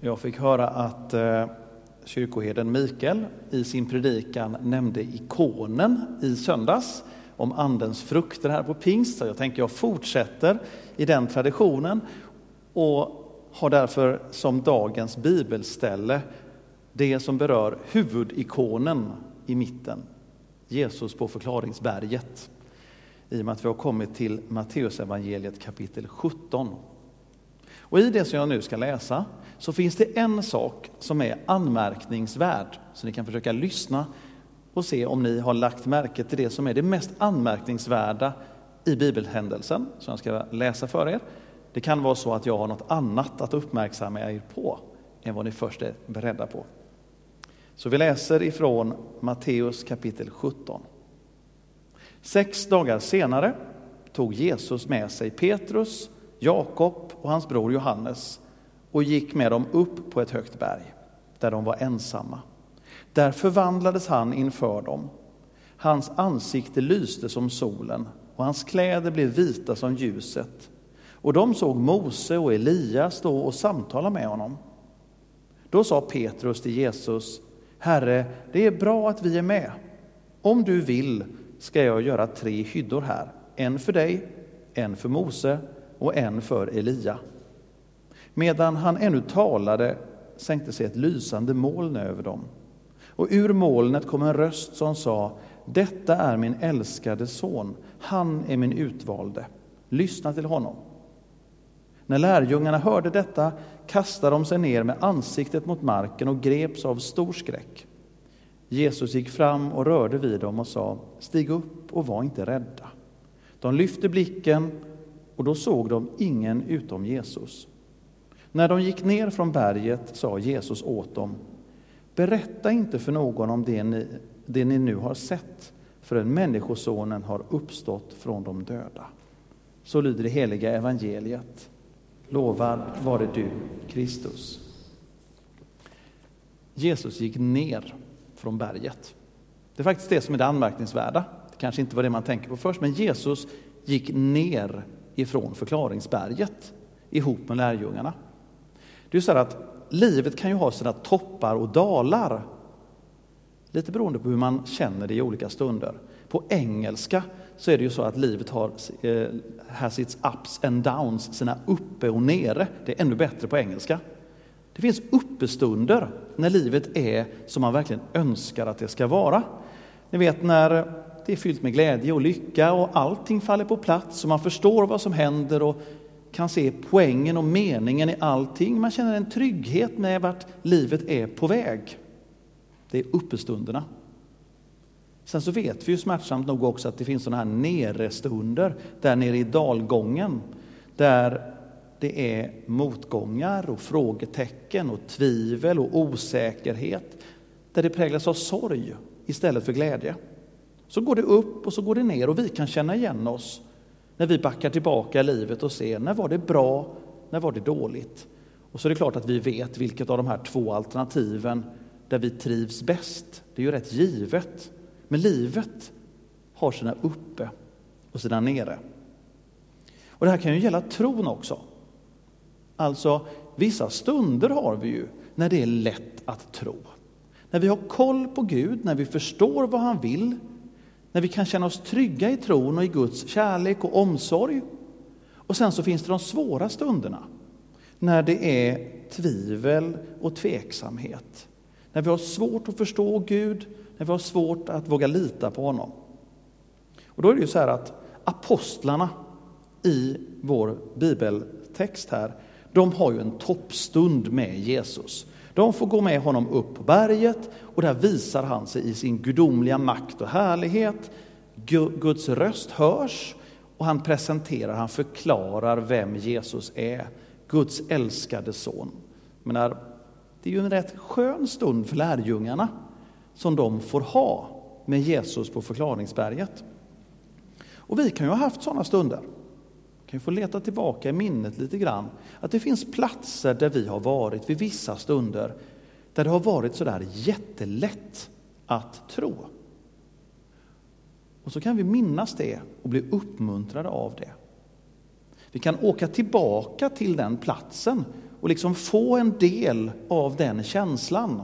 Jag fick höra att eh, kyrkoherden Mikael i sin predikan nämnde ikonen i söndags om andens frukter här på pingst. Så jag tänker jag fortsätter i den traditionen och har därför som dagens bibelställe det som berör huvudikonen i mitten, Jesus på förklaringsberget. I och med att vi har kommit till Matteusevangeliet kapitel 17. Och i det som jag nu ska läsa så finns det en sak som är anmärkningsvärd, så ni kan försöka lyssna och se om ni har lagt märke till det som är det mest anmärkningsvärda i bibelhändelsen som jag ska läsa för er. Det kan vara så att jag har något annat att uppmärksamma er på än vad ni först är beredda på. Så vi läser ifrån Matteus kapitel 17. Sex dagar senare tog Jesus med sig Petrus, Jakob och hans bror Johannes och gick med dem upp på ett högt berg där de var ensamma. Där förvandlades han inför dem. Hans ansikte lyste som solen och hans kläder blev vita som ljuset. Och de såg Mose och Elia stå och samtala med honom. Då sa Petrus till Jesus, Herre, det är bra att vi är med. Om du vill ska jag göra tre hyddor här, en för dig, en för Mose och en för Elia. Medan han ännu talade sänkte sig ett lysande moln över dem. Och ur molnet kom en röst som sa, detta är min älskade son, han är min utvalde. Lyssna till honom. När lärjungarna hörde detta kastade de sig ner med ansiktet mot marken och greps av stor skräck. Jesus gick fram och rörde vid dem och sa, stig upp och var inte rädda. De lyfte blicken och då såg de ingen utom Jesus. När de gick ner från berget sa Jesus åt dem, berätta inte för någon om det ni, det ni nu har sett, förrän Människosonen har uppstått från de döda. Så lyder det heliga evangeliet. Lovad vare du, Kristus. Jesus gick ner från berget. Det är faktiskt det som är det anmärkningsvärda. Det kanske inte var det man tänker på först, men Jesus gick ner ifrån förklaringsberget ihop med lärjungarna. Det är så att livet kan ju ha sina toppar och dalar. Lite beroende på hur man känner det i olika stunder. På engelska så är det ju så att livet har eh, has its ups and downs, sina uppe och nere. Det är ännu bättre på engelska. Det finns uppestunder när livet är som man verkligen önskar att det ska vara. Ni vet när det är fyllt med glädje och lycka och allting faller på plats och man förstår vad som händer och kan se poängen och meningen i allting. Man känner en trygghet med vart livet är på väg. Det är uppestunderna. Sen så vet vi ju smärtsamt nog också att det finns sådana här nerestunder, där nere i dalgången, där det är motgångar och frågetecken och tvivel och osäkerhet, där det präglas av sorg istället för glädje. Så går det upp och så går det ner och vi kan känna igen oss när vi backar tillbaka i livet och ser när var det bra, när var det dåligt. Och så är det klart att vi vet vilket av de här två alternativen där vi trivs bäst. Det är ju rätt givet. Men livet har sina uppe och sina nere. Och det här kan ju gälla tron också. Alltså, vissa stunder har vi ju när det är lätt att tro. När vi har koll på Gud, när vi förstår vad han vill, när vi kan känna oss trygga i tron och i Guds kärlek och omsorg. Och sen så finns det de svåra stunderna, när det är tvivel och tveksamhet. När vi har svårt att förstå Gud, när vi har svårt att våga lita på honom. Och då är det ju så här att apostlarna i vår bibeltext här, de har ju en toppstund med Jesus. De får gå med honom upp på berget och där visar han sig i sin gudomliga makt och härlighet. Guds röst hörs och han presenterar, han förklarar vem Jesus är. Guds älskade son. Men det är ju en rätt skön stund för lärjungarna som de får ha med Jesus på förklaringsberget. Och vi kan ju ha haft sådana stunder. Vi kan få leta tillbaka i minnet lite grann. Att det finns platser där vi har varit vid vissa stunder där det har varit sådär jättelätt att tro. Och så kan vi minnas det och bli uppmuntrade av det. Vi kan åka tillbaka till den platsen och liksom få en del av den känslan.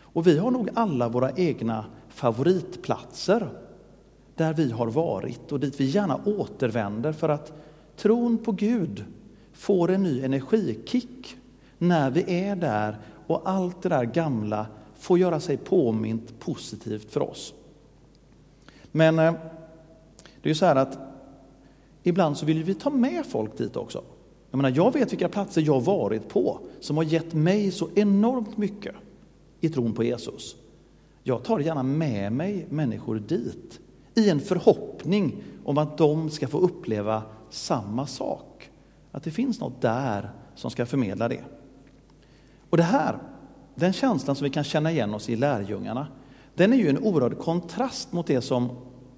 Och vi har nog alla våra egna favoritplatser där vi har varit och dit vi gärna återvänder för att tron på Gud får en ny energikick när vi är där och allt det där gamla får göra sig påmint positivt för oss. Men eh, det är ju så här att ibland så vill vi ta med folk dit också. Jag menar, jag vet vilka platser jag varit på som har gett mig så enormt mycket i tron på Jesus. Jag tar gärna med mig människor dit i en förhoppning om att de ska få uppleva samma sak. Att det finns något där som ska förmedla det. Och det här, den känslan som vi kan känna igen oss i lärjungarna, den är ju en oerhörd kontrast mot det som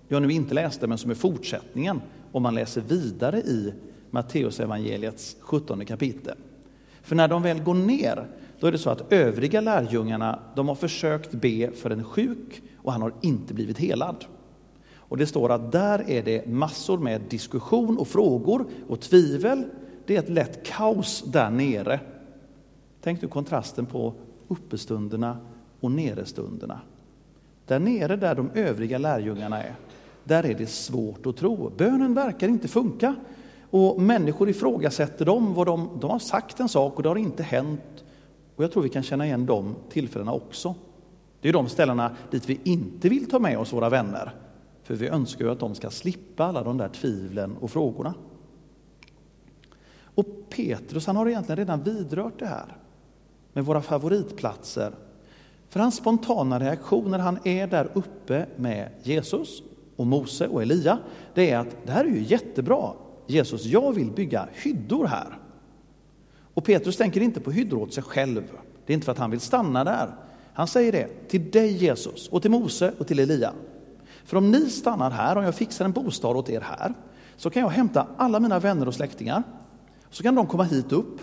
jag nu inte läste, men som är fortsättningen om man läser vidare i Matteusevangeliets 17 kapitel. För när de väl går ner, då är det så att övriga lärjungarna, de har försökt be för en sjuk och han har inte blivit helad. Och det står att där är det massor med diskussion och frågor och tvivel. Det är ett lätt kaos där nere. Tänk du kontrasten på uppestunderna och nerestunderna. Där nere där de övriga lärjungarna är, där är det svårt att tro. Bönen verkar inte funka. Och människor ifrågasätter dem, vad de, de har sagt en sak och det har inte hänt. Och jag tror vi kan känna igen de tillfällena också. Det är de ställena dit vi inte vill ta med oss våra vänner. För vi önskar ju att de ska slippa alla de där tvivlen och frågorna. Och Petrus han har egentligen redan vidrört det här med våra favoritplatser. För hans spontana reaktion när han är där uppe med Jesus och Mose och Elia, det är att det här är ju jättebra. Jesus, jag vill bygga hyddor här. Och Petrus tänker inte på hyddor åt sig själv. Det är inte för att han vill stanna där. Han säger det till dig Jesus och till Mose och till Elia. För om ni stannar här, om jag fixar en bostad åt er här, så kan jag hämta alla mina vänner och släktingar. Så kan de komma hit upp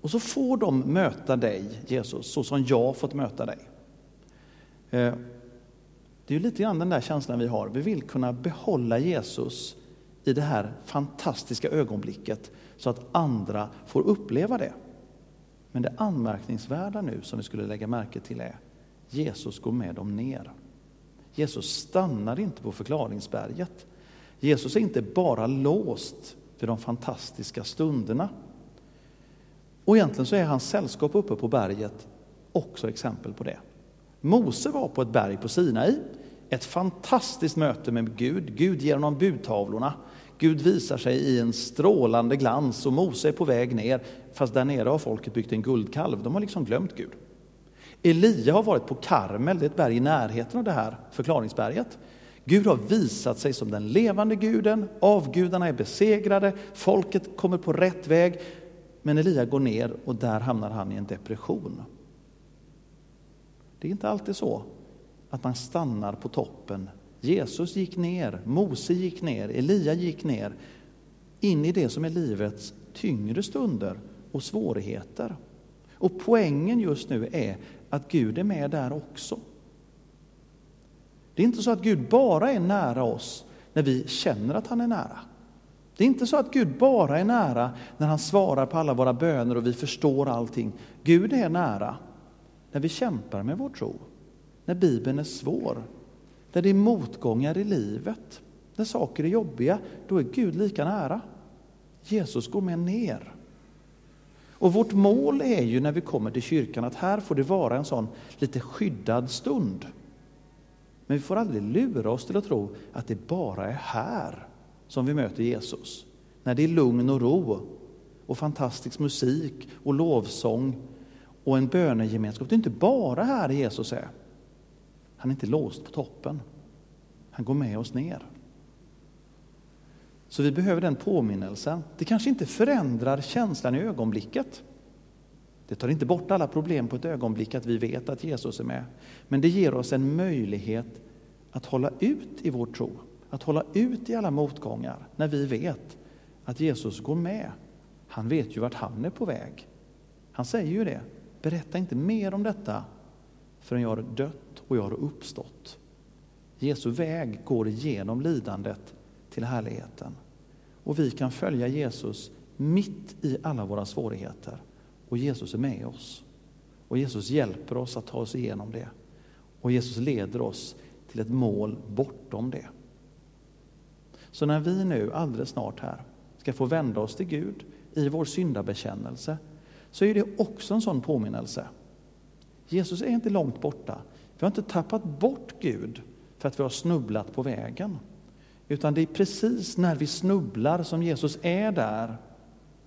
och så får de möta dig, Jesus, så som jag fått möta dig. Eh, det är ju lite grann den där känslan vi har. Vi vill kunna behålla Jesus i det här fantastiska ögonblicket så att andra får uppleva det. Men det anmärkningsvärda nu som vi skulle lägga märke till är Jesus går med dem ner. Jesus stannar inte på förklaringsberget. Jesus är inte bara låst vid de fantastiska stunderna. Och egentligen så är hans sällskap uppe på berget också exempel på det. Mose var på ett berg på Sinai, ett fantastiskt möte med Gud. Gud ger honom budtavlorna. Gud visar sig i en strålande glans och Mose är på väg ner, fast där nere har folket byggt en guldkalv. De har liksom glömt Gud. Elia har varit på Karmel, det är ett berg i närheten av det här förklaringsberget. Gud har visat sig som den levande guden, avgudarna är besegrade, folket kommer på rätt väg. Men Elia går ner och där hamnar han i en depression. Det är inte alltid så att man stannar på toppen. Jesus gick ner, Mose gick ner, Elia gick ner in i det som är livets tyngre stunder och svårigheter. Och poängen just nu är att Gud är med där också. Det är inte så att Gud bara är nära oss när vi känner att han är nära. Det är inte så att Gud bara är nära när han svarar på alla våra böner och vi förstår allting. Gud är nära när vi kämpar med vår tro, när Bibeln är svår, när det är motgångar i livet, när saker är jobbiga, då är Gud lika nära. Jesus går med ner. Och vårt mål är ju när vi kommer till kyrkan att här får det vara en sån lite skyddad stund. Men vi får aldrig lura oss till att tro att det bara är här som vi möter Jesus. När det är lugn och ro och fantastisk musik och lovsång och en bönegemenskap. Det är inte bara här Jesus är. Han är inte låst på toppen. Han går med oss ner. Så vi behöver den påminnelsen. Det kanske inte förändrar känslan i ögonblicket. Det tar inte bort alla problem på ett ögonblick att vi vet att Jesus är med. Men det ger oss en möjlighet att hålla ut i vår tro. Att hålla ut i alla motgångar när vi vet att Jesus går med. Han vet ju vart han är på väg. Han säger ju det. Berätta inte mer om detta förrän jag har dött och jag har uppstått. Jesu väg går igenom lidandet till härligheten. Och vi kan följa Jesus mitt i alla våra svårigheter och Jesus är med oss. Och Jesus hjälper oss att ta oss igenom det. Och Jesus leder oss till ett mål bortom det. Så när vi nu alldeles snart här ska få vända oss till Gud i vår syndabekännelse så är det också en sån påminnelse. Jesus är inte långt borta. Vi har inte tappat bort Gud för att vi har snubblat på vägen. Utan det är precis när vi snubblar som Jesus är där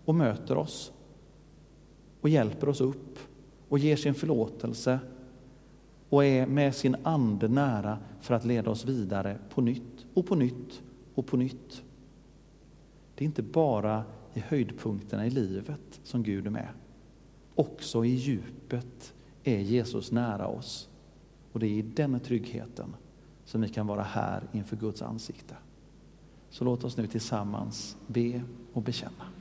och möter oss och hjälper oss upp och ger sin förlåtelse och är med sin ande nära för att leda oss vidare på nytt och på nytt och på nytt. Det är inte bara i höjdpunkterna i livet som Gud är med. Också i djupet är Jesus nära oss. Och det är i den tryggheten som vi kan vara här inför Guds ansikte. Så låt oss nu tillsammans be och bekänna.